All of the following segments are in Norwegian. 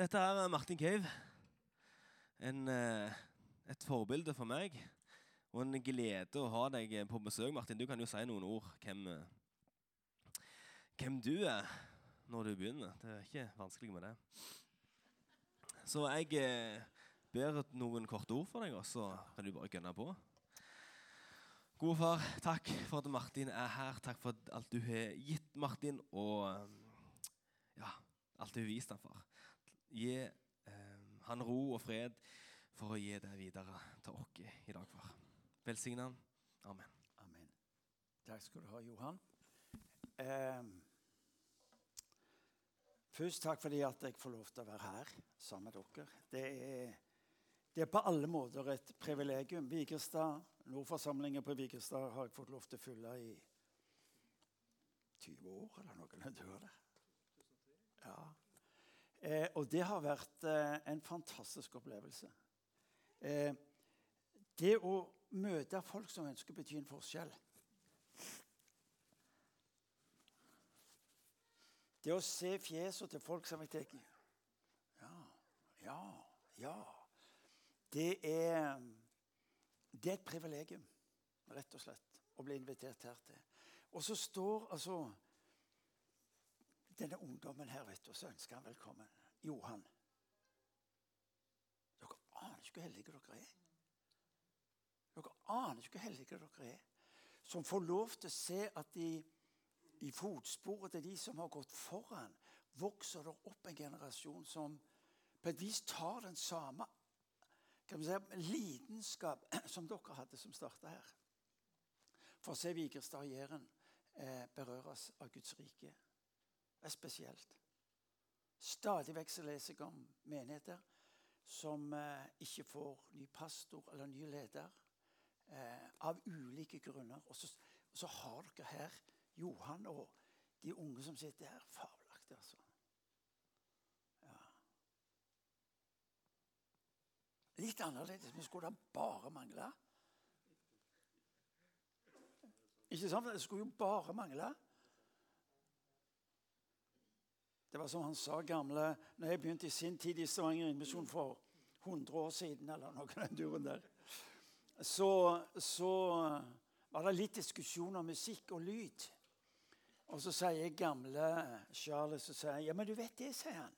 Dette er Martin Cave. En, eh, et forbilde for meg. Og en glede å ha deg på besøk. Martin, du kan jo si noen ord hvem, eh, hvem du er når du begynner. Det er ikke vanskelig med det. Så jeg eh, ber noen korte ord for deg, og så kan du bare gønne på. Gode far, takk for at Martin er her. Takk for alt du har gitt Martin, og ja, alt du har vist ham, far. Gi eh, han ro og fred for å gi det videre til oss i dag, far. Velsign. Amen. Amen. Takk skal du ha, Johan. Eh, først takk fordi at jeg får lov til å være her sammen med dere. Det er, det er på alle måter et privilegium. Vigrestad, Nordforsamlingen på Vigrestad har jeg fått lov til å fylle i 20 år, eller noe. Du? Ja. Eh, og det har vært eh, en fantastisk opplevelse. Eh, det å møte folk som ønsker å bety en forskjell. Det å se fjesene til folk som jeg tenker Ja, ja, ja. Det er, det er et privilegium, rett og slett, å bli invitert her til. Og så står altså denne ungdommen her, vet du, og så ønsker han velkommen. Johan. Dere aner ikke hvor heldige dere er. Dere aner ikke hvor heldige dere er. Som får lov til å se at de, i fotsporet til de som har gått foran, vokser det opp en generasjon som på et vis tar den samme si, lidenskap som dere hadde som starta her. For å se Vigrestad og Jæren eh, berøres av Guds rike. Er spesielt. Stadig vekk leser jeg om menigheter som eh, ikke får ny pastor eller ny leder eh, av ulike grunner. Og så, og så, har dere her Johan og de unge som sitter her. Fabelaktig, altså. Ja. Litt annerledes, men skulle det bare mangle? Ikke sant? Det skulle jo bare mangle. Det var som han sa gamle når jeg begynte i sin tid i Stavanger Innmisjon for 100 år siden, eller noe den duren der, så, så, var det litt diskusjon om musikk og lyd. Og så sier gamle Charles så sier, ja, men du vet det, sier han.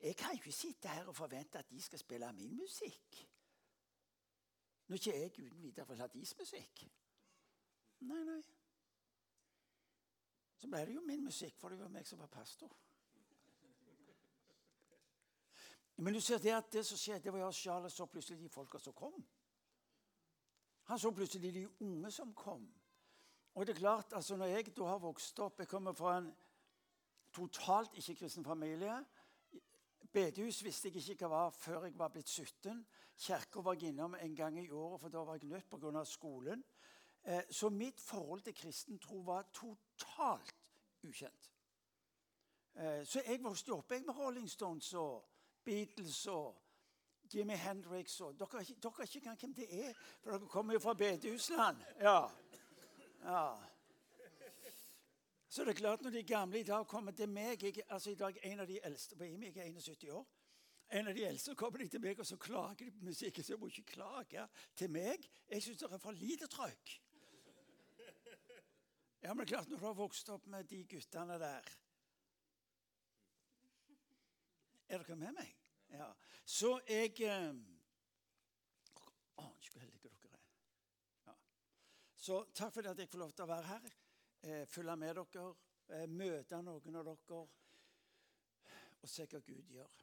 Jeg kan ikke sitte her og forvente at de skal spille min musikk. Når ikke jeg uten videre vil ha deres musikk. Nei, nei. Så ble det jo min musikk, for det var meg som var pastor. Men du ser det at det som skjedde, var at Charles så plutselig de folka som kom. Han så plutselig de unge som kom. Og det er klart, altså Når jeg da har vokst opp Jeg kommer fra en totalt ikke-kristen familie. Bedehus visste jeg ikke hva var før jeg var blitt 17. Kirka var jeg innom en gang i året, for da var jeg nødt pga. skolen. Eh, så mitt forhold til kristen tro var totalt ukjent. Eh, så jeg vokste opp med Rolling Stones og Beatles og Jimmy Hendrix og Dere, dere er ikke engang hvem det er, for dere kommer jo fra bedehusland. Ja. ja. Så det er klart når de gamle i dag kommer til meg jeg, altså I dag en av de eldste på IMI, jeg er 71 år. En av de eldste kommer de til meg, og så klager de på musikken. Så jeg må ikke klage til meg. Jeg syns det er for lite trøkk. Ja, men det er klart, når du har vokst opp med de guttene der Er dere med meg? Ja. Så jeg eh, aner ikke hvor heldige dere er. Ja. Så takk for at jeg får lov til å være her, eh, følge med dere, eh, møte noen av dere og se hva Gud gjør.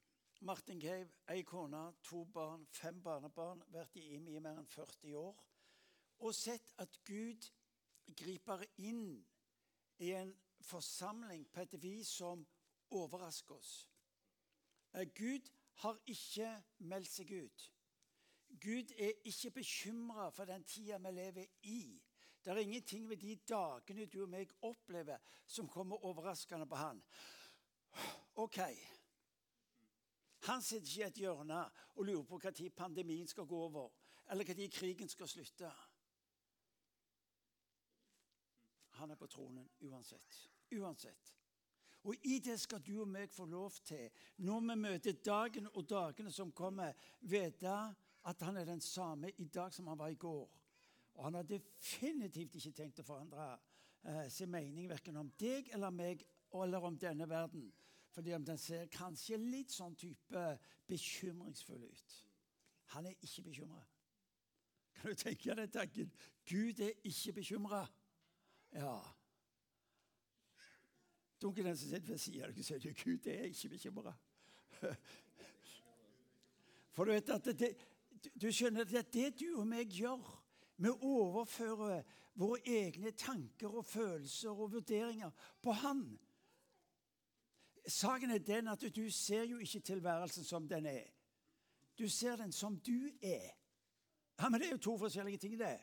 Martin Cave, ei kone, to barn, fem barnebarn, vært i IMI i mer enn 40 år. Og sett at Gud griper inn i en forsamling på et vis som overrasker oss. Eh, Gud har ikke meldt seg ut. Gud er ikke bekymra for den tida vi lever i. Det er ingenting ved de dagene du og meg opplever, som kommer overraskende på han. Ok. Han sitter ikke i et hjørne og lurer på når pandemien skal gå over, eller når krigen skal slutte. Han er på tronen uansett. Uansett. Og i det skal du og meg få lov til, når vi møter dagen og dagene som kommer, vite at han er den samme i dag som han var i går. Og han har definitivt ikke tenkt å forandre eh, sin mening verken om deg eller meg eller om denne verden. Fordi om den ser kanskje litt sånn type bekymringsfull ut. Han er ikke bekymra. Kan du tenke deg tanken? Gud er ikke bekymra. Ja. Dunker den som sitter ved siden av deg, sier du Gud er ikke bekymra. For du vet at det, du skjønner at det du og meg gjør, vi overfører våre egne tanker og følelser og vurderinger på Han. Saken er den at du ser jo ikke tilværelsen som den er. Du ser den som du er. Ja, Men det er jo to forskjellige ting, det.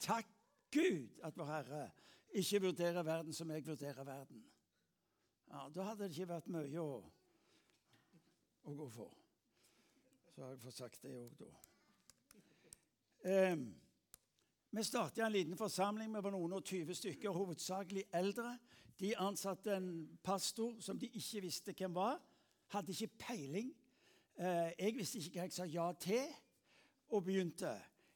Takk Gud at vår Herre ikke vurderer verden som jeg vurderer verden. Ja, Da hadde det ikke vært mye å, å gå for. Så har jeg fått sagt det òg, da. Eh, vi startet en liten forsamling. med noen og 20 stykker, hovedsakelig eldre. De ansatte en pastor som de ikke visste hvem var. Hadde ikke peiling. Eh, jeg visste ikke hva jeg sa ja til, og begynte.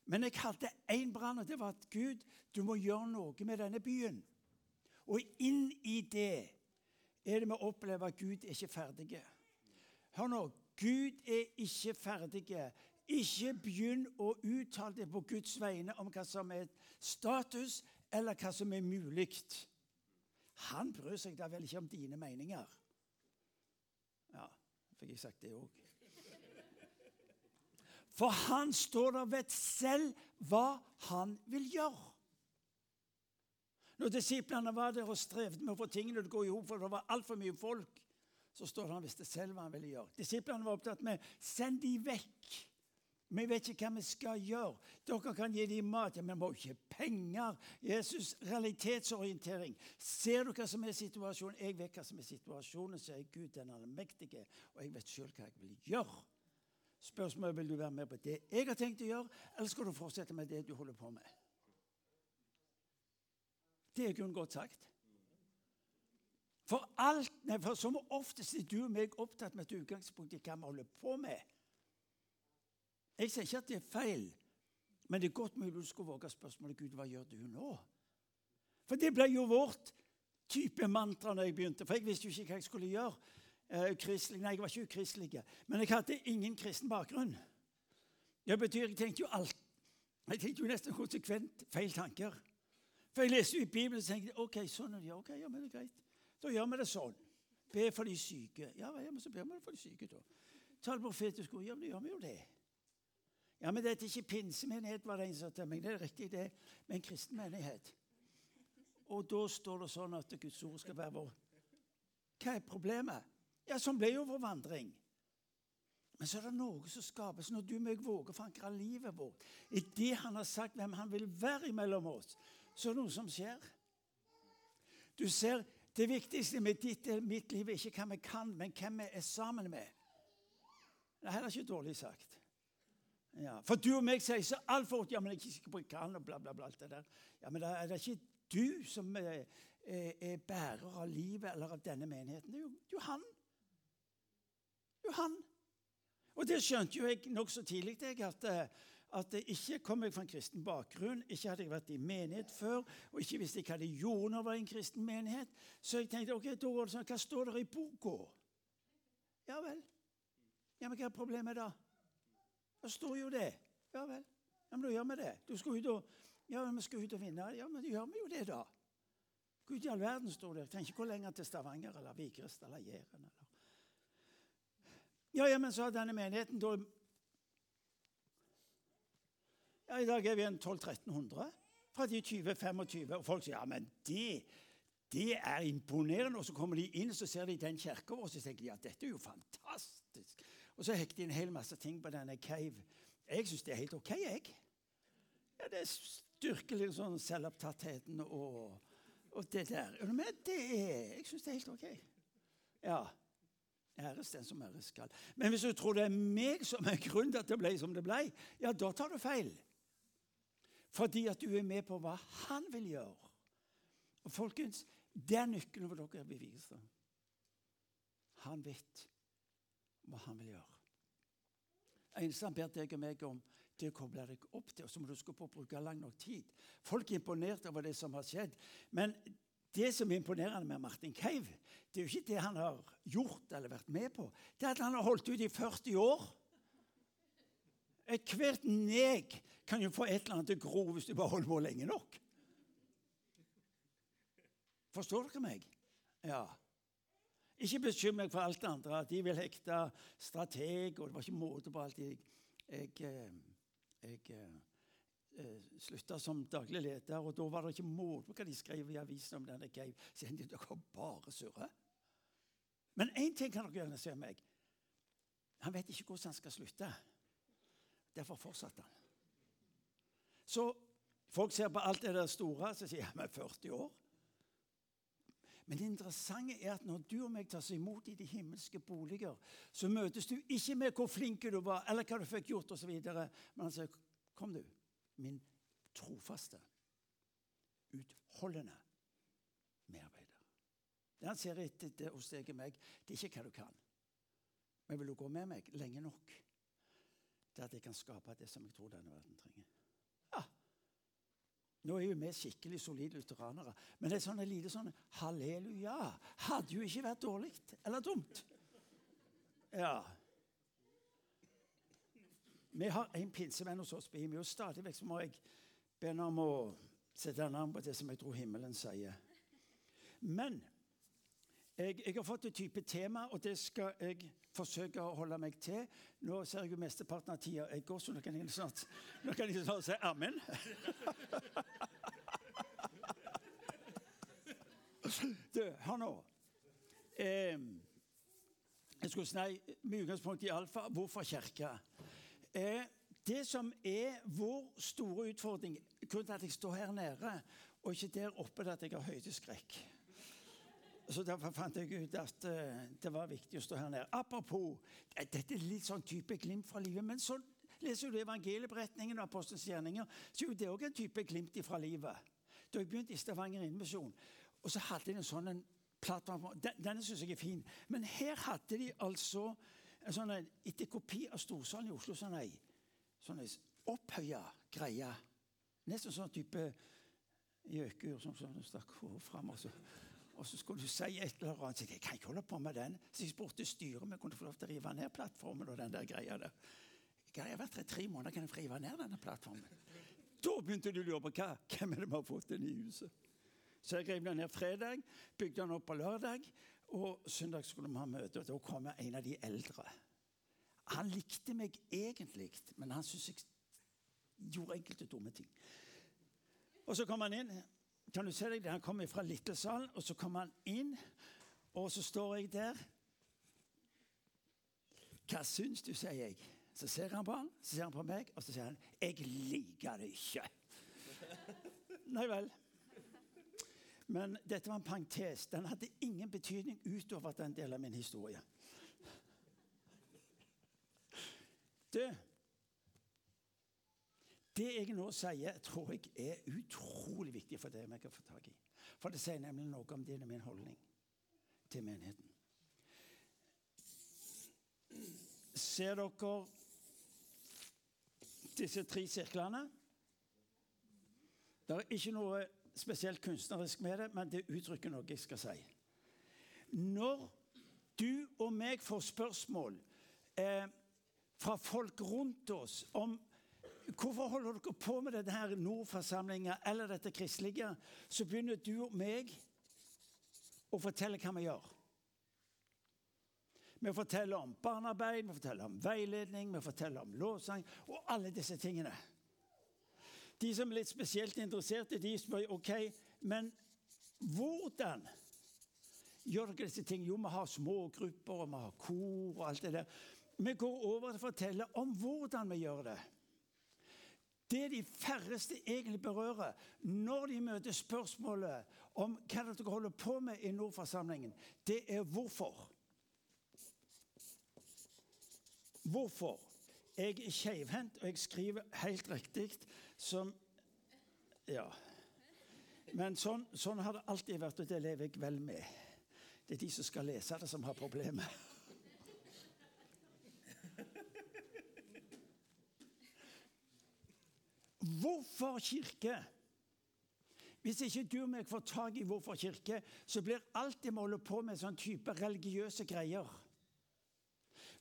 Men jeg hadde én brann, og det var at Gud, du må gjøre noe med denne byen. Og inn i det er det vi opplever at Gud er ikke ferdig. Hør nå. Gud er ikke ferdig. Ikke begynn å uttale det på Guds vegne om hva som er status, eller hva som er mulig. Han bryr seg da vel ikke om dine meninger. Ja, fikk jeg sagt det òg. For han står der og vet selv hva han vil gjøre. Når disiplene var der og strevde med å få tingene til å gå i hop, for det var altfor mye folk, så står det han visste selv hva han ville gjøre. Disiplene var opptatt med send de vekk. Vi vet ikke hva vi skal gjøre. Dere kan gi dem mat, men vi må ikke penger. Jesus, realitetsorientering. Ser du hva som er situasjonen? Jeg vet hva som er situasjonen, sier Gud den allmektige, og jeg vet sjøl hva jeg vil gjøre. Spørsmålet vil du være med på det jeg har tenkt å gjøre, eller skal du fortsette med det du holder på med? Det er kun godt sagt. For alt, nei, for Som oftest er du og meg opptatt med et utgangspunkt i hva vi holder på med. Jeg sier ikke at det er feil, men det er godt mulig du skulle våge spørsmålet Gud, hva gjør du nå? For det ble jo vårt type mantra når jeg begynte, for jeg visste jo ikke hva jeg skulle gjøre. Eh, kristelig, nei, jeg var ikke ukristelig, men jeg hadde ingen kristen bakgrunn. Det betyr jeg tenkte jo alt. Jeg tenkte jo nesten konsekvent feil tanker. For jeg leste jo i Bibelen og tenkte ok, sånn det. Ok, ja, men det er greit. Da gjør vi det sånn. Be for de syke. Ja, ja men så ber vi for de syke, da. Tal profetisk ord. Ja, men da gjør vi jo det. Ja, men dette er ikke pinsemenighet, var det en som sa til meg. Det er riktig, det. Men en kristen menighet. Og da står det sånn at Guds ord skal være vår Hva er problemet? Ja, sånn ble jo vår vandring. Men så er det noe som skapes når du og jeg våger å forankre livet vårt i det han har sagt hvem han vil være imellom oss. Så er det noe som skjer. Du ser, Det viktigste med ditt og mitt liv er ikke hva vi kan, men hvem vi er sammen med. Det er heller ikke dårlig sagt. Ja, for du og meg sier så altfor ofte ja, men jeg er ikke sikker på hva jeg kan, og bla, bla, bla. alt det der. Ja, Men det er ikke du som er, er, er bærer av livet eller av denne menigheten. Det er jo, det er jo han. Jo han. Og det skjønte jo jeg nokså tidlig, jeg, at, at jeg ikke kom jeg fra en kristen bakgrunn. Ikke hadde jeg vært i menighet før, og ikke visste jeg hva det gjorde når jeg var i en kristen menighet. Så jeg tenkte ok, da går det sånn, hva står det i boka? Ja vel. Ja, Men hva er problemet da? Det står jo det. Ja vel. Ja, Men da gjør vi det. Du skal ut og, ja, men vi skal ut og vinne. Ja, men da gjør vi jo det, da. Gud i all verden står det. Jeg trenger ikke gå lenger til Stavanger eller Vigrest eller Jæren. eller... Ja, ja, men så har denne menigheten da Ja, I dag er vi en 1200-1300 fra de 20-25. Og folk sier ja, men det, det er imponerende. Og så kommer de inn, så ser de den kirka vår, og så tenker de ja, dette er jo fantastisk. Og så hekter de en hel masse ting på denne cave. Jeg syns det er helt OK, jeg. Ja, Det styrker litt sånn selvopptattheten og, og det der. Men det er, jeg syns det er helt OK. Ja. Æres den som æres skal. Men hvis du tror det er meg som er grunnen til at det ble som det ble, ja, da tar du feil. Fordi at du er med på hva han vil gjøre. Og folkens, Det er nøkkelen for dere, Bevigestad. Han vet hva han vil gjøre. eneste han ber deg og meg om, det er å koble deg opp til, og så må du skal på å bruke lang nok tid. Folk er imponert over det som har skjedd. Men det som er imponerende med Martin Keiv, det er jo ikke det han har gjort eller vært med på. Det er at han har holdt ut i 40 år. Ethvert neg kan jo få et eller annet til å gro hvis du bare holder på lenge nok. Forstår dere meg? Ja. Ikke bekymr meg for alt det andre. De vil hekte strateg, og det var ikke måte på alt jeg, jeg, eh, jeg eh, slutta som daglig leder, og da var det ikke måte på hva de skrev i avisen om denne Cave. Så de dere bare surre. Men én ting kan dere gjerne se meg. Han vet ikke hvordan han skal slutte. Derfor fortsatte han. Så folk ser på alt det der store, så sier han er 40 år. Men det interessante er at når du og meg tas imot i de himmelske boliger, så møtes du ikke med hvor flink du var, eller hva du fikk gjort, osv. Men han sier, 'Kom, du, min trofaste, utholdende medarbeider. Det han ser etter hos deg og meg, det er ikke hva du kan. Men vil du gå med meg lenge nok til at jeg kan skape det som jeg tror denne verden trenger? Ja. Nå er jo vi skikkelig solide lutheranere, men det er sånne lite sånn halleluja hadde jo ikke vært dårlig eller dumt. Ja. Vi har en pinsevenn hos oss på himmelen. og stadig vekk må jeg be ham om å sette navn på det som jeg tror himmelen sier. Men jeg, jeg, har fått et type tema, og det skal jeg forsøke å holde meg til. Nå ser jeg jo mesteparten av tida jeg går, så nå kan jeg snart, nå kan jeg snart si amen. Du, hør nå. Eh, jeg skulle snakke med utgangspunkt i alfa hvorfor kirke. Eh, det som er vår store utfordring Kun at jeg står her nede, og ikke der oppe at jeg har høydeskrekk. Så Derfor fant jeg ut at uh, det var viktig å stå her nede. Apropos Dette er litt sånn type glimt fra livet. Men så leser du evangelieberetningen og Apostelens gjerninger, så er det òg en type glimt fra livet. Da jeg begynte i Stavanger Innmisjon, og så hadde de en sånn en plattform Denne syns jeg er fin. Men her hadde de altså sånn etter kopi av Storsalen i Oslo. Sånn ei sånn opphøya greie. Nesten sånn type gjøkur som sånn, stakk hodet fram. Og så, og så skulle du si et eller annet. Så jeg kan ikke holde på med den. Så jeg spurte styret om jeg kunne få lov til å rive ned plattformen. og den der greia der. Jeg har vært her tre måneder, kan jeg få rive ned denne plattformen? Da begynte du å lure på hvem er det vi har fått inn i huset. Så jeg rev den ned fredag, bygde den opp på lørdag. Og søndag skulle vi ha møte, og da kom en av de eldre. Han likte meg egentlig, men han syntes jeg gjorde enkelte dumme ting. Og så kom han inn. Kan du se deg det? Han kom fra Littlesalen, og så kom han inn, og så står jeg der. Hva syns du, sier jeg. Så ser han på han, så ser han på meg, og så sier han 'Jeg liker det ikke'. Nei vel. Men dette var en parentes. Den hadde ingen betydning utover den delen av min historie. Det, det jeg nå sier, tror jeg er utrolig viktig for det vi kan få tak i. For det sier nemlig noe om din og min holdning til menigheten. Ser dere disse tre sirklene? Det er ikke noe spesielt kunstnerisk med det, men det uttrykker noe jeg skal si. Når du og meg får spørsmål eh, fra folk rundt oss om hvorfor holder dere på med denne her Nordforsamlinga eller dette kristelige, så begynner du og meg å fortelle hva vi gjør. Vi forteller om barnearbeid, vi forteller om veiledning, vi forteller om lovsang og alle disse tingene. De som er litt spesielt interesserte, de spør ok, men hvordan gjør dere disse tingene? Jo, vi har smågrupper, og vi har kor og alt det der. Vi går over til å fortelle om hvordan vi gjør det. Det de færreste egentlig berører når de møter spørsmålet om hva dere holder på med i Nordforsamlingen, det er hvorfor. Hvorfor? Jeg er keivhendt, og jeg skriver helt riktig som Ja. Men sånn, sånn har det alltid vært, og det lever jeg vel med. Det er de som skal lese det, som har problemer. Hvorfor kirke? Hvis ikke du og meg får tak i hvorfor kirke, så blir alt det vi holder på med, sånn type religiøse greier.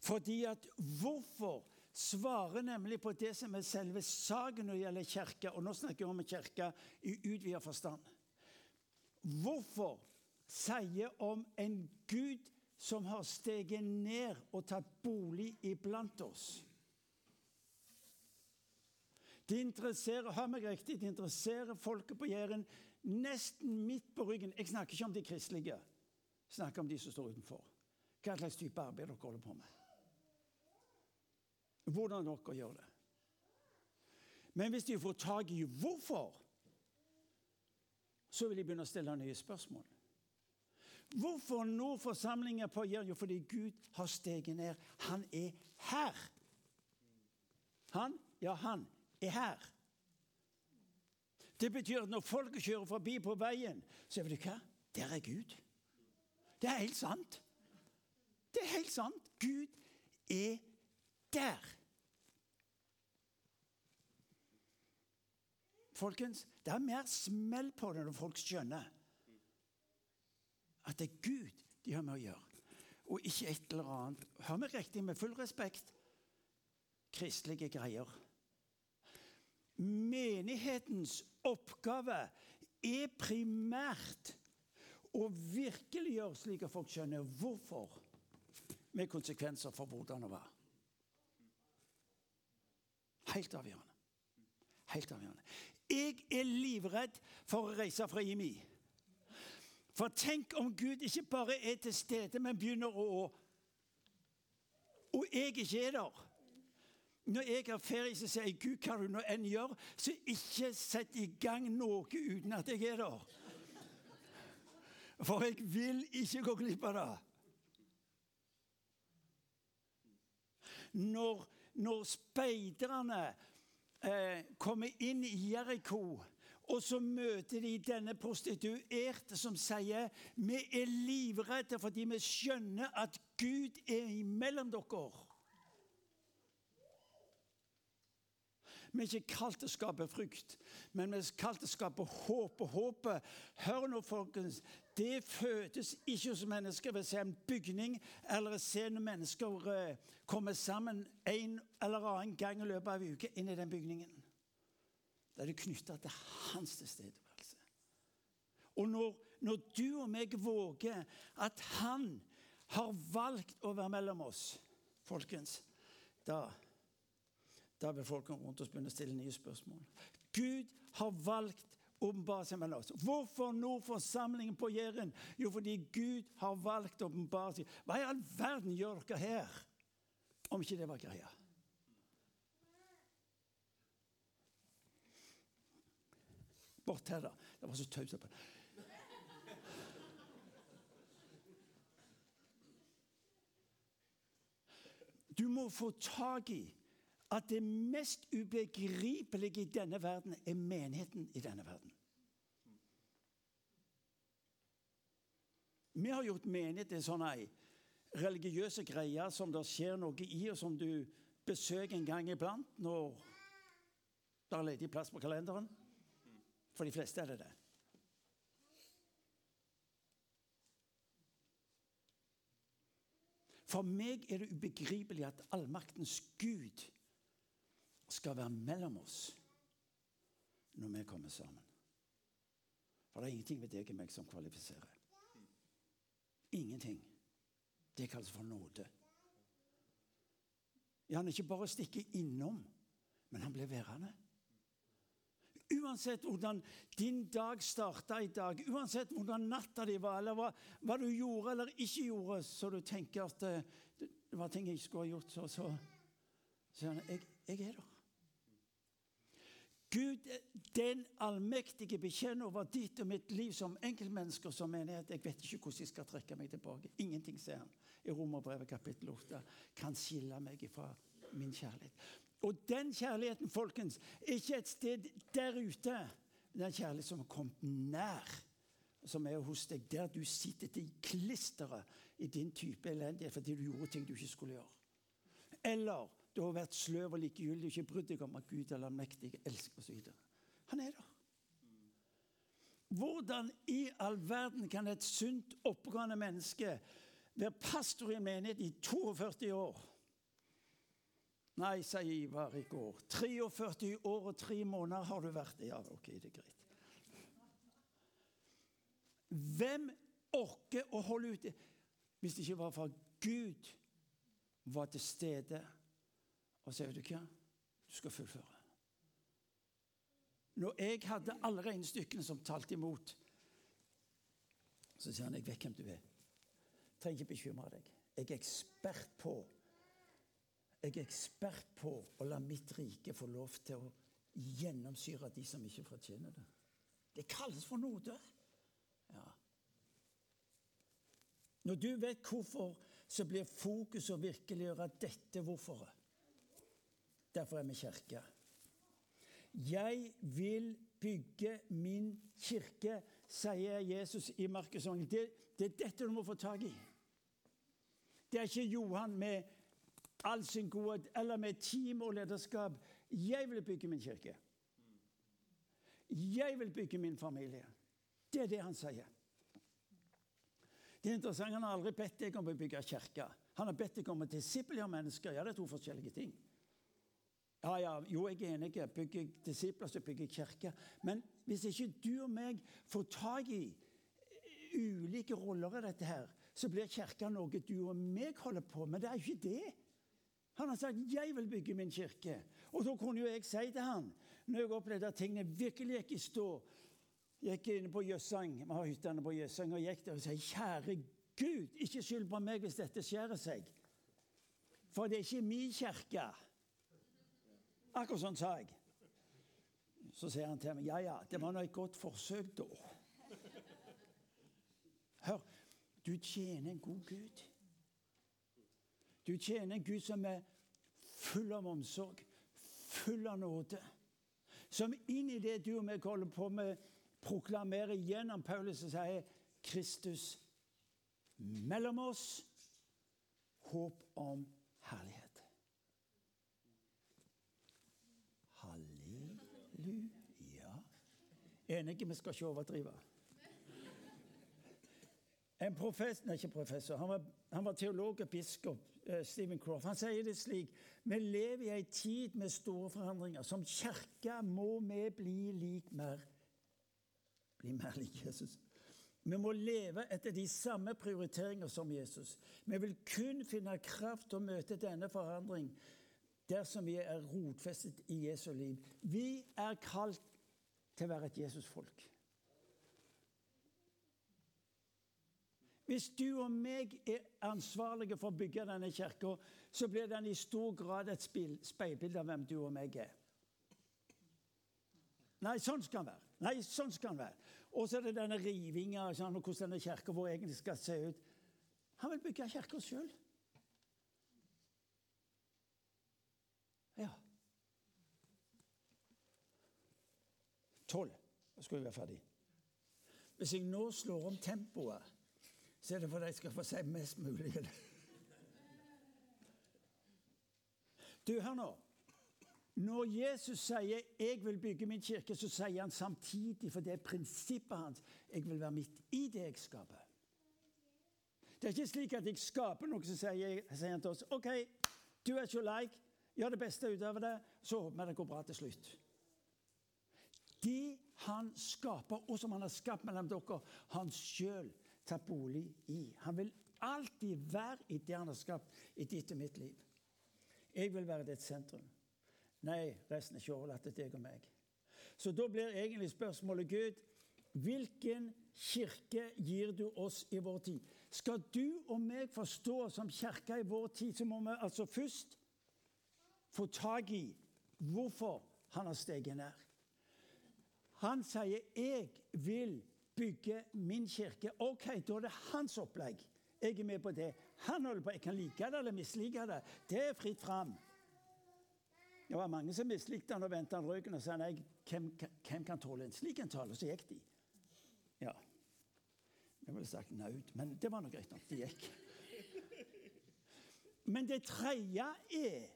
Fordi at hvorfor svarer nemlig på det som er selve saken når det gjelder kirke. Og nå snakker jeg om kirke i utvidet forstand. Hvorfor sier om en Gud som har steget ned og tatt bolig iblant oss? Det interesserer hør meg riktig, det interesserer folket på Jæren nesten midt på ryggen. Jeg snakker ikke om de kristelige. Jeg snakker om de som står utenfor. Hva slags type arbeid dere holder på med. Hvordan dere gjør det. Men hvis de får tak i hvorfor, så vil de begynne å stille nye spørsmål. Hvorfor nå forsamlinger på Jæren? Jo, fordi Gud har steget ned. Han er her. Han? Ja, han er her. Det betyr at når folket kjører forbi på veien, så vet du hva? Der er Gud. Det er helt sant. Det er helt sant. Gud er der. Folkens, det er mer smell på det når folk skjønner at det er Gud de har med å gjøre, og ikke et eller annet. Hør meg riktig, med full respekt kristelige greier. Menighetens oppgave er primært å virkeliggjøre slik at folk skjønner hvorfor, med konsekvenser for hvordan og hva. Helt avgjørende. Helt avgjørende. Jeg er livredd for å reise fra IMI. For tenk om Gud ikke bare er til stede, men begynner å Og jeg ikke er der. Når jeg har ferie, så sier jeg Gud, hva du nå enn gjør, så ikke sett i gang noe uten at jeg er der. For jeg vil ikke gå glipp av det. Når, når speiderne eh, kommer inn i Jeriko, og så møter de denne prostituerte som sier vi er livredde fordi vi skjønner at Gud er imellom dere. Vi er ikke kalt til å skape frykt, men vi er kalt til å skape håp. Og håpet, hør nå, folkens, det fødes ikke hos mennesker ved å se en bygning eller å se når mennesker eh, kommer sammen en eller annen gang i løpet av en uke inn i den bygningen. Da er det knytta til hans tilstedeværelse. Og når, når du og meg våger at han har valgt å være mellom oss, folkens, da da vil folk rundt oss begynne å stille nye spørsmål. Gud har valgt åpenbare seg mellom oss. Hvorfor nå forsamlingen på Jæren? Jo, fordi Gud har valgt å åpenbare seg. Hva i all verden gjør dere her, om ikke det var greia? Bort her, da. Det var så taust. Du må få tak i at det mest ubegripelige i denne verden er menigheten i denne verden. Vi har gjort menighet til sånne religiøse greier som det skjer noe i, og som du besøker en gang iblant når det er ledig plass på kalenderen. For de fleste er det det. For meg er det ubegripelig at allmaktens Gud skal være mellom oss når vi kommer sammen. For det er ingenting ved deg og meg som kvalifiserer. Ingenting. Det kalles for nåde. Ja, han ikke bare stikker innom, men han blir værende. Uansett hvordan din dag starta i dag, uansett hvordan natta di var, eller hva, hva, du gjorde eller ikke gjorde, så du tenker at det, det var ting jeg ikke skulle ha gjort, så, så sier han jeg, jeg er der. Gud, den allmektige, bekjenner over ditt og mitt liv som enkeltmennesker som menighet. Jeg vet ikke hvordan jeg skal trekke meg tilbake. Ingenting, sier han i Romerbrevet kapittel 8, kan skille meg fra min kjærlighet. Og den kjærligheten, folkens, er ikke et sted der ute Den kjærlighet som har kommet nær, som er hos deg, der du sitter til klisteret i din type elendighet fordi du gjorde ting du ikke skulle gjøre. Eller du har vært sløv og likegyldig og ikke brydd deg om at Gud er allmektig, elsker osv. Han er der. Hvordan i all verden kan et sunt, oppegående menneske være pastor i en menighet i 42 år? Nei, sier Ivar i går. 43 år og tre måneder har du vært det. Ja, ok, det er greit. Hvem orker å holde ut hvis det ikke var for Gud var til stede og så vet du hva, du skal fullføre. Når jeg hadde alle regnestykkene som talte imot, så sier han jeg vet hvem du er. Trenger ikke bekymre deg. Jeg er ekspert på jeg er ekspert på å la mitt rike få lov til å gjennomsyre de som ikke fortjener det. Det kalles for nåde. Ja. Når du vet hvorfor, så blir fokuset å virkeliggjøre dette hvorforet. Derfor er vi kirke. Jeg vil bygge min kirke, sier Jesus i Markusongen. Det, det er dette du må få tak i. Det er ikke Johan med all sin godhet eller med team og lederskap. Jeg vil bygge min kirke. Jeg vil bygge min familie. Det er det han sier. Det er interessant, Han har aldri bedt deg om å bygge kirke. Han har bedt deg om å disiplere mennesker. Ja, det er to forskjellige ting. Ja, ja, jo, jeg er enig. Bygger jeg disipler, så bygger jeg kirke. Men hvis ikke du og meg får tak i ulike roller i dette her, så blir kirka noe du og meg holder på med. Det er ikke det. Han har sagt 'jeg vil bygge min kirke'. Og da kunne jo jeg si til han, når jeg opplevde at tingene virkelig gikk i stå Gikk inne på Jøssang, vi har hyttene på Jøssang, og gikk der og sa 'Kjære Gud, ikke skyld på meg hvis dette skjærer seg'. For det er ikke min kirke. Akkurat sånn sa jeg. Så sier han til meg 'Ja, ja, det var nå et godt forsøk, da'. Hør, du tjener en god Gud. Du tjener en Gud som er full av omsorg, full av nåde. Som inn i det du og meg holder på med, proklamerer gjennom Paulus og sier Kristus mellom oss, håp om herlighet. Halleluja. Enige, vi skal ikke overdrive. En professor, nei, ikke professor, han var, han var teolog og biskop Eh, Stephen Croft. Han sier det slik Vi lever i ei tid med store forandringer. Som kirke må vi bli lik mer Bli mer lik Jesus. Vi må leve etter de samme prioriteringer som Jesus. Vi vil kun finne kraft til å møte denne forandring dersom vi er rotfestet i Jesu liv. Vi er kalt til å være et Jesusfolk. Hvis du og meg er ansvarlige for å bygge denne kirka, så blir den i stor grad et speilbilde av hvem du og meg er. Nei, sånn skal den være. Nei, sånn skal den være. Og så er det denne rivinga og hvordan denne kirka vår egentlig skal se ut. Han vil bygge kirka sjøl. Ja. Tolv. Da skal vi være ferdig. Hvis jeg nå slår om tempoet så er det for at jeg skal få si mest mulig. Du, hør nå. Når Jesus sier 'jeg vil bygge min kirke', så sier han samtidig, for det er prinsippet hans, 'jeg vil være midt i det jeg skaper'. Det er ikke slik at jeg skaper noe, så sier, sier han til oss 'OK, du er ikke like, gjør det beste ut av det', så håper vi det går bra til slutt. Det han skaper, og som han har skapt mellom dere, han sjøl tar bolig i. Han vil alltid være i det han har skapt i ditt og mitt liv. Jeg vil være ditt sentrum. Nei, resten er ikke overlatt til deg og meg. Så da blir egentlig spørsmålet Gud, hvilken kirke gir du oss i vår tid? Skal du og meg forstå som kirke i vår tid, så må vi altså først få tak i hvorfor han har steget ned. Han sier 'jeg vil bygge min kirke. OK, da er det hans opplegg. Jeg er med på det. Han holder på. Jeg kan like det eller mislike det. Det er fritt fram. Det var mange som mislikte han og vendte han ryggen og sa nei, hvem, hvem kan tåle en slik en tale? Så gikk de. Ja. Jeg ville sagt naut, men det var nå greit nok. De gikk. Men det tredje er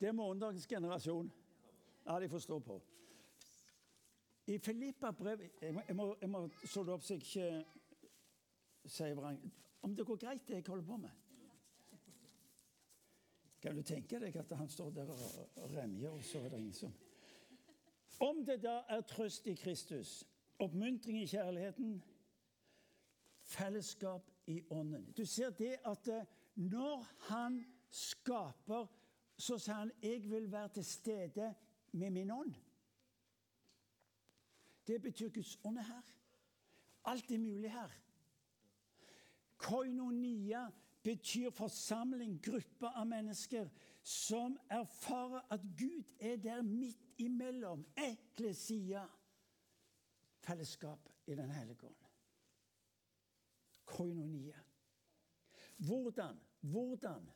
Det er morgendagens generasjon. Ja, de får stå på. I Filippa brev Jeg må, jeg må, jeg det opp så jeg ikke sier vrang. Om det går greit, det jeg holder på med. Kan du tenke deg at han står der og remjer, og så er det ingen som Om det da er trøst i Kristus, oppmuntring i kjærligheten, fellesskap i ånden Du ser det at eh, når han skaper, så sier han 'Jeg vil være til stede med min ånd'. Det betyr Guds ånd er her. Alt er mulig her. Koinonia betyr forsamling, gruppe av mennesker som erfarer at Gud er der midt imellom. Eklesia. Fellesskap i Den hellige ånd. Koinonia. Hvordan? Hvordan?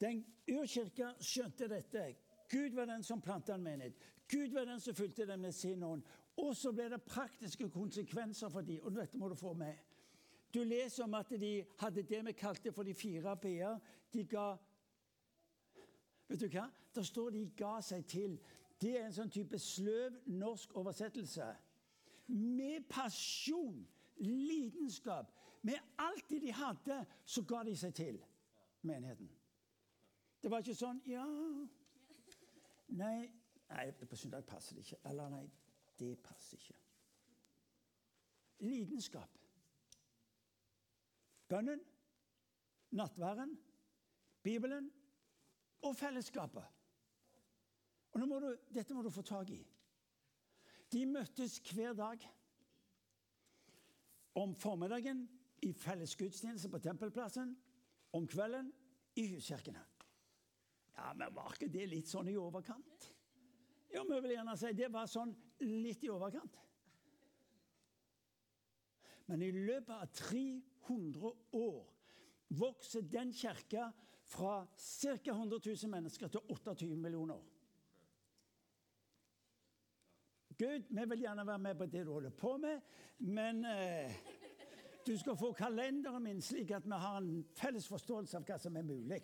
Den urkirka skjønte dette. Gud var den som planta en menighet. Gud var den som fulgte dem med sin ånd. Og så ble det praktiske konsekvenser for dem, og dette må du få med. Du leser om at de hadde det vi kalte for de fire b-er. De ga Vet du hva? Der står de ga seg til. Det er en sånn type sløv norsk oversettelse. Med pasjon, lidenskap, med alt det de hadde, så ga de seg til menigheten. Det var ikke sånn Ja Nei, nei på søndag passer det ikke. Eller nei, det passer ikke. Lidenskap. Bønnen, nattværen, Bibelen og fellesskapet. Og må du, Dette må du få tak i. De møttes hver dag. Om formiddagen i felles gudstjeneste på Tempelplassen. Om kvelden i huskirkene. Ja, men Var ikke det litt sånn i overkant? Ja, vi vil gjerne si det var sånn litt i overkant. Men i løpet av 300 år vokser den kirka fra ca. 100 000 mennesker til 28 millioner. Gud, vi vil gjerne være med på det du holder på med, men eh, du skal få kalenderen min slik at vi har en felles forståelse av hva som er mulig.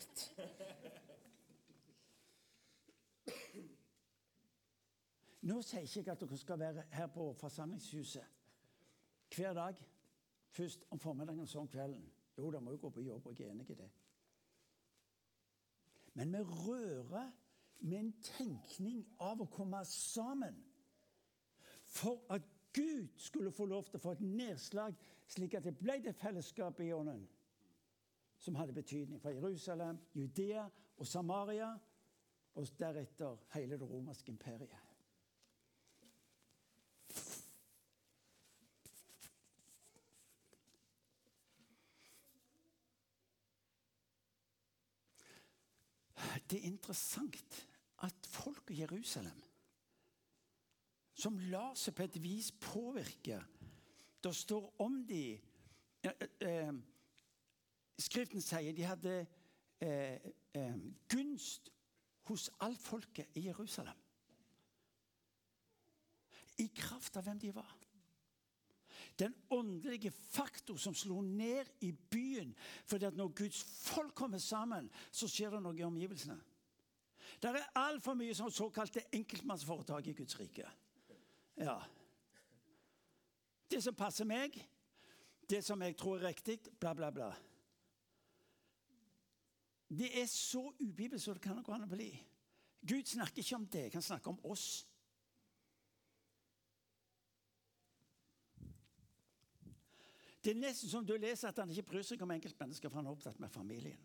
Nå sier ikke jeg at dere skal være her på forsamlingshuset hver dag. Først om formiddagen og så om kvelden. Jo, da må jo gå på jobb, og jeg er enig i det. Men vi rører med en tenkning av å komme sammen for at Gud skulle få lov til å få et nedslag, slik at det ble det fellesskapet i ånden som hadde betydning for Jerusalem, Judea og Samaria, og deretter hele det romerske imperiet. Det er interessant at folk i Jerusalem, som lar seg på et vis påvirke Det står om de eh, eh, Skriften sier de hadde eh, gunst hos alt folket i Jerusalem. I kraft av hvem de var. Den åndelige faktor som slo ned i byen. fordi at når Guds folk kommer sammen, så skjer det noe i omgivelsene. Det er altfor mye som såkalte enkeltmannsforetak i Guds rike. Ja. Det som passer meg, det som jeg tror er riktig, bla, bla, bla. Det er så ubibelsk som det kan gå an å bli. Gud snakker ikke om det, han snakker om oss. Det er nesten som du leser at han ikke bryr seg om enkeltmennesker, for han er opptatt med familien.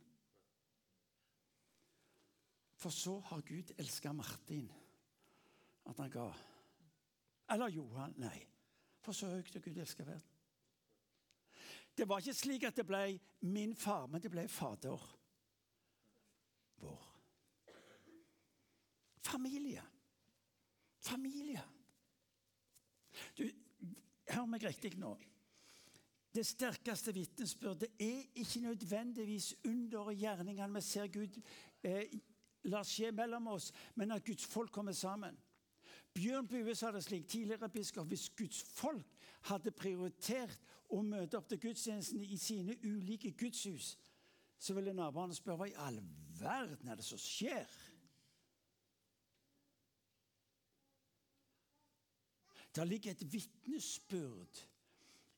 For så har Gud elska Martin at han ga. Eller Johan. Nei. For så høyt har Gud elska verden. Det var ikke slik at det ble min far, men det ble Fader vår. Familie. Familie. Du, Hør meg riktig nå. Det sterkeste vitnesbyrd. Er ikke nødvendigvis under gjerningene vi ser Gud eh, la skje mellom oss, men at Guds folk kommer sammen. Bjørn Bue sa det slik, tidligere biskop, hvis Guds folk hadde prioritert å møte opp til gudstjenesten i sine ulike gudshus, så ville naboene spørre hva i all verden er det som skjer? Det ligger et vitnesbyrd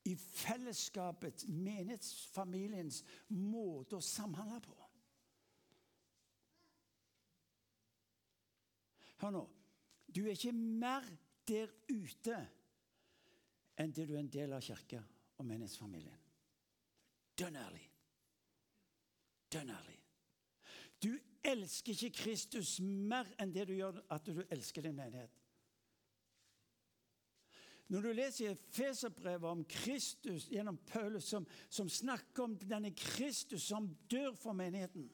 i fellesskapet, menighetsfamiliens måte å samhandle på. Hør nå. Du er ikke mer der ute enn det du er en del av kirka og menighetsfamilien. Dønn ærlig. Dønn ærlig. Du elsker ikke Kristus mer enn det du gjør at du elsker din menighet. Når du leser Feserbrevet om Kristus gjennom Paulus, som, som snakker om denne Kristus som dør for menigheten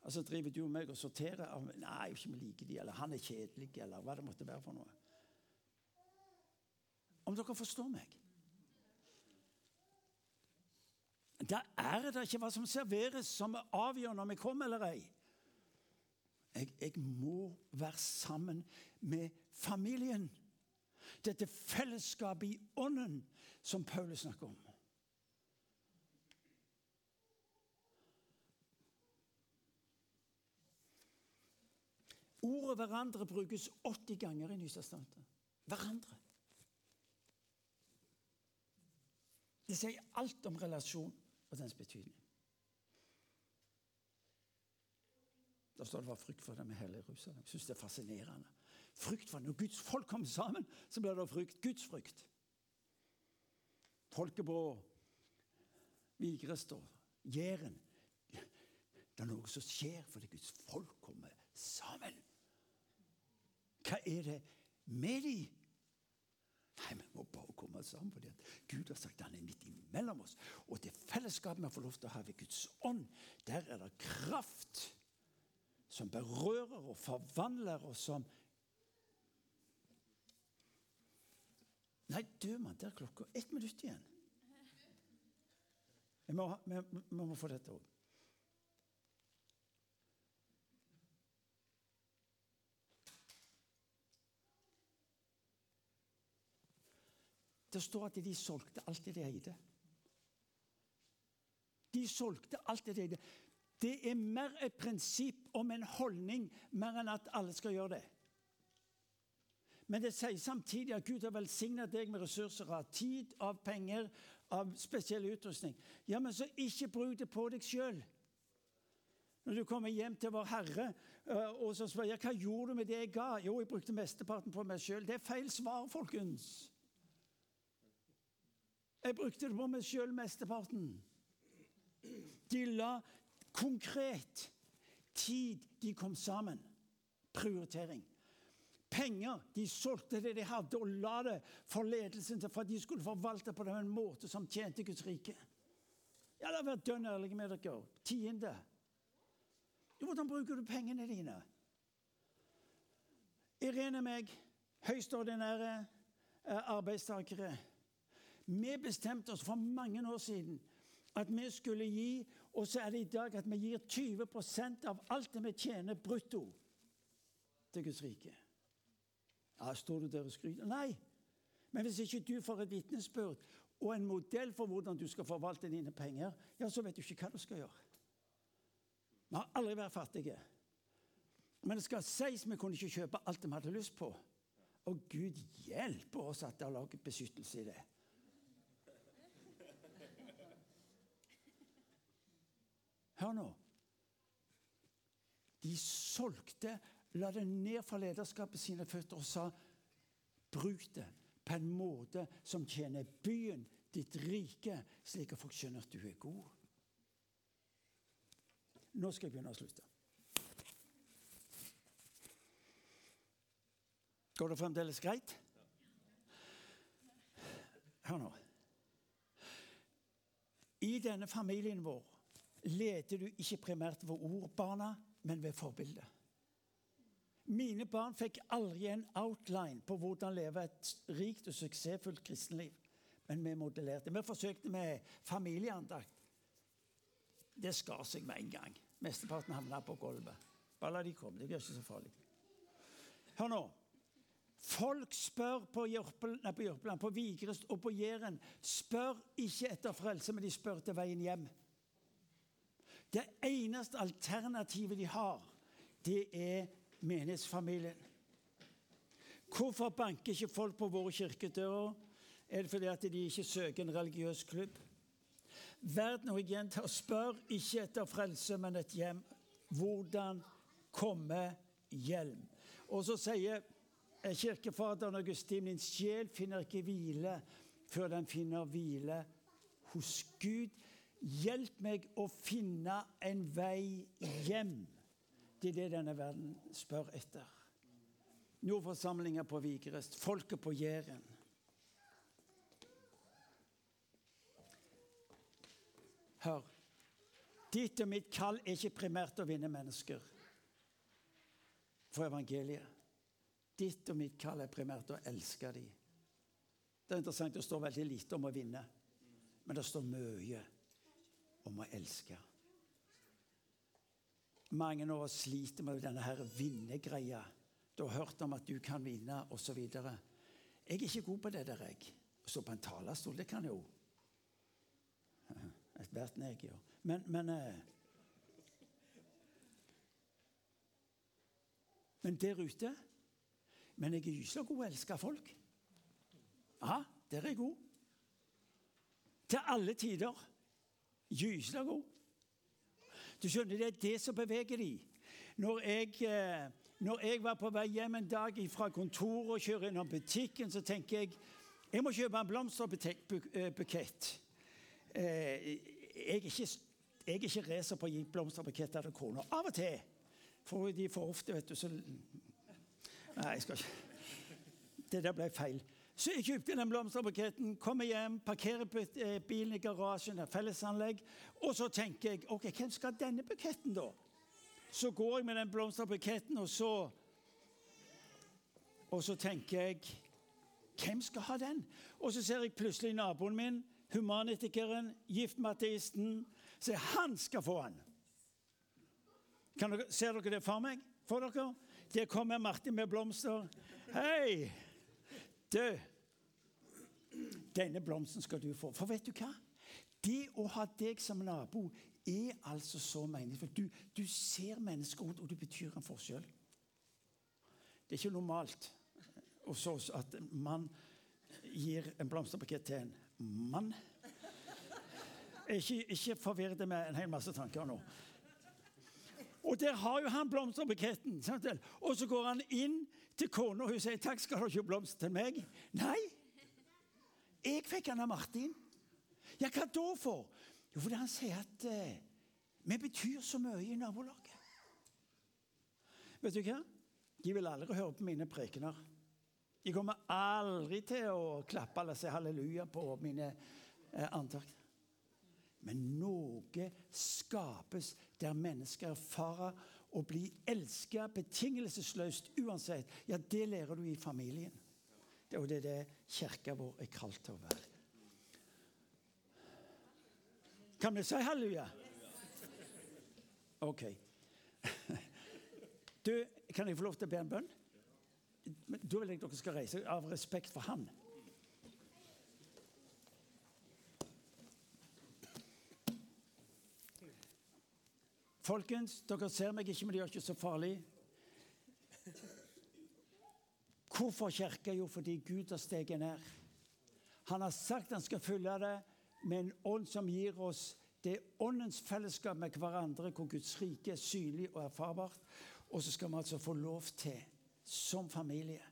og så driver du og meg og sorterer av Nei, ikke vi liker de, eller han er kjedelig, eller hva det måtte være for noe. Om dere forstår meg? Da er det ikke hva som serveres, som avgjør om jeg kommer eller ei. Jeg, jeg må være sammen med familien. Dette fellesskapet i ånden som Paulus snakker om. Ordet 'hverandre' brukes 80 ganger i Nystestamentet. Hverandre. Det sier alt om relasjon og dens betydning. Da står det var frykt for dem i hele Jerusalem. Jeg syns det er fascinerende. Frykt for Når Guds folk kommer sammen, så blir det frykt. Guds frykt. Folkebrå, Vigrestad, Jæren. Det er noe som skjer fordi Guds folk kommer sammen. Hva er det med de? Nei, Vi må bare komme sammen, fordi Gud har sagt han er midt imellom oss. Og det fellesskapet vi får lov til å ha ved Guds ånd, der er det kraft som berører og forvandler, og som Nei, du mann, der er klokka ett minutt igjen. Vi må, vi, må få dette òg. Det står at de solgte alt det de eide. De solgte alt det de eide. Det er mer et prinsipp om en holdning mer enn at alle skal gjøre det. Men det sier samtidig at Gud har velsignet deg med ressurser av tid, av penger, av spesiell utrustning. Ja, men så ikke bruk det på deg sjøl. Når du kommer hjem til Vår Herre øh, og så spør jeg, hva gjorde du med det jeg ga, jo, jeg brukte mesteparten på meg sjøl. Det er feil svar, folkens. Jeg brukte det på meg sjøl mesteparten. De la konkret tid de kom sammen. Prioritering. Penger. De solgte det de hadde, og la det for ledelsen til for at de skulle forvalte på den måte som tjente Guds rike. Ja, la være dønn ærlig med dere. Tiende. Hvordan bruker du pengene dine? Irene og meg, høyst ordinære eh, arbeidstakere vi bestemte oss for mange år siden at vi skulle gi, og så er det i dag at vi gir 20% av alt det vi tjener brutto, til Guds rike. Ja, Står du der og skryter? Nei. Men hvis ikke du får et vitnesbyrd og en modell for hvordan du skal forvalte dine penger, ja, så vet du ikke hva du skal gjøre. Vi har aldri vært fattige. Men det skal sies vi kunne ikke kjøpe alt vi hadde lyst på. Og Gud hjelper oss at det er laget beskyttelse i det. Hør nå. De solgte, la det ned fra lederskapet sine føtter og sa bruk det på en måte som tjener byen, ditt rike, slik at folk skjønner at du er god. Nå skal jeg begynne å slutte. Går det fremdeles greit? Hør nå. I denne familien vår leder du ikke primært ved ordbarna, men ved forbildet. Mine barn fikk aldri en outline på hvordan leve et rikt og suksessfullt kristenliv. Men vi modellerte. Vi forsøkte med familieandakt. Det skar seg med en gang. Mesteparten havna på gulvet. Bare la de komme. Det blir ikke så farlig. Hør nå. Folk spør på Jørpeland, på, Vigrest og på Jæren spør ikke etter frelse, men de spør til veien hjem. Det eneste alternativet de har, det er menighetsfamilien. Hvorfor banker ikke folk på våre kirkedører? Er det fordi at de ikke søker en religiøs klubb? Verden og jeg gjentar, spør ikke etter frelse, men et hjem. Hvordan komme hjem? Og så sier kirkefaderen Augustin min sjel finner ikke hvile før den finner hvile hos Gud. Hjelp meg å finne en vei hjem. Det er det denne verden spør etter. Nordforsamlinger på Vigrest, folket på Jæren. Hør. Ditt og mitt kall er ikke primært å vinne mennesker for evangeliet. Ditt og mitt kall er primært å elske dem. Det er interessant, det står veldig lite om å vinne, men det står mye om å elske. Mange av sliter med denne her vinnergreia. Du har hørt om at du kan vinne, osv. Jeg er ikke god på det der, jeg. Å stå på en talerstol, det kan jeg jo. Ethvert jeg gjør. Men, men eh, Men der ute Men jeg er gyselig god å elske folk. Ja, der er jeg god. Til alle tider. Gyselig god. Du skjønner, Det er det som beveger de. Når jeg, eh, når jeg var på vei hjem en dag fra kontoret og kjører innom butikken, så tenker jeg jeg må kjøpe en blomsterbukett. Eh, jeg er ikke, jeg er ikke racer på å gi blomsterbuketter til kona. Av og til. For de for ofte, vet du, så Nei, jeg skal ikke Det der ble feil. Så jeg kjøpte den blomsterbuketten, kommer hjem, parkerer eh, bilen i garasjen, et fellesanlegg. Og så tenker jeg ok, hvem skal ha denne buketten, da? Så går jeg med den blomsterbuketten, og så Og så tenker jeg Hvem skal ha den? Og så ser jeg plutselig naboen min humanitikeren, giftmateisten, så han skal få den. Dere, ser dere det for meg? For dere? Der kommer Martin med blomster. Hei! Du, denne blomsten skal du få. For vet du hva? Det å ha deg som nabo er altså så meningsfullt. Du, du ser mennesker, og du betyr en forskjell. Det er ikke normalt hos oss at en mann gir en blomsterbukett til en mann. Ikke, ikke forvirr det med en hel masse tanker nå. Og der har jo han blomsterbuketten. Og så går han inn til kona, og hun sier 'Takk, skal du ikke blomster til meg?' Nei. Jeg fikk han av Martin. Ja, hva da for? Jo, fordi han sier at eh, vi betyr så mye i nabolaget. Vet du hva? De vil aldri høre på mine prekener. De kommer aldri til å klappe eller si halleluja på mine eh, antakter. Men noe skapes der mennesker erfarer å bli elsket betingelsesløst uansett. Ja, det lærer du i familien. Og det er det kirka vår er kalt til å være. Kan vi si halleluja? OK. Du, kan jeg få lov til å be en bønn? Da vil jeg dere skal reise av respekt for han. Folkens, dere ser meg ikke, men det gjør ikke så farlig. Hvorfor kirke? Jo, fordi Gud har steget ned. Han har sagt han skal fylle det med en ånd som gir oss det åndens fellesskap med hverandre, hvor Guds rike er synlig og erfarbart. Og så skal vi altså få lov til som familie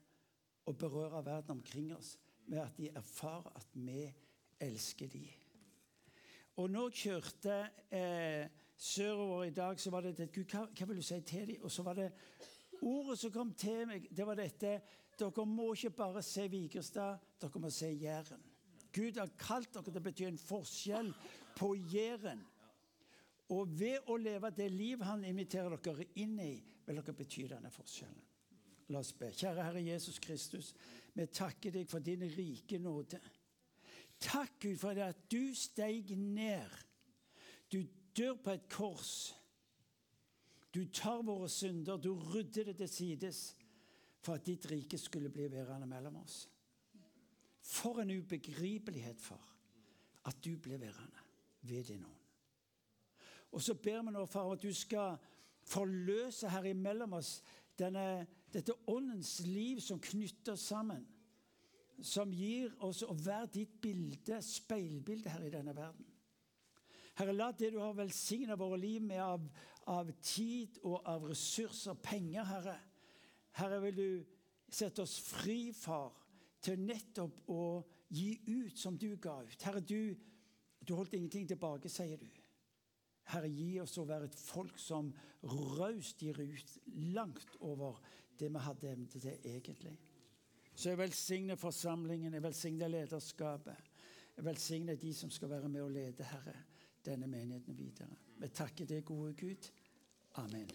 å berøre verden omkring oss med at de erfarer at vi elsker dem. Og jeg kjørte eh, sørover i dag, så var det, Gud, hva, hva, vil du si til dem? Og så var det ordet som kom til meg, det var dette Dere må ikke bare se Vigrestad, dere må se Jæren. Gud har kalt dere til å bety en forskjell på Jæren. Og ved å leve det liv han inviterer dere inn i, vil dere bety denne forskjellen. La oss be. Kjære Herre Jesus Kristus, vi takker deg for din rike nåde. Takk, Gud, for det at du steg ned. Du dør på et kors. Du tar våre synder, du rydder det til sides for at ditt rike skulle bli værende mellom oss. For en ubegripelighet, far, at du ble værende ved din ånd. Og så ber vi nå, far, at du skal forløse her imellom oss denne, dette åndens liv som knytter oss sammen. Som gir oss å være ditt bilde, speilbilde her i denne verden. Herre, la det du har velsignet våre liv med av, av tid og av ressurser, penger, Herre. Herre, vil du sette oss fri, far, til nettopp å gi ut som du ga ut. Herre, du, du holdt ingenting tilbake, sier du. Herre, gi oss å være et folk som raust gir ut langt over det vi hadde evne til egentlig. Så jeg velsigner forsamlingen, jeg velsigner lederskapet. Jeg velsigner de som skal være med og lede, Herre, denne menigheten videre. Vi takker deg, gode Gud. Amen.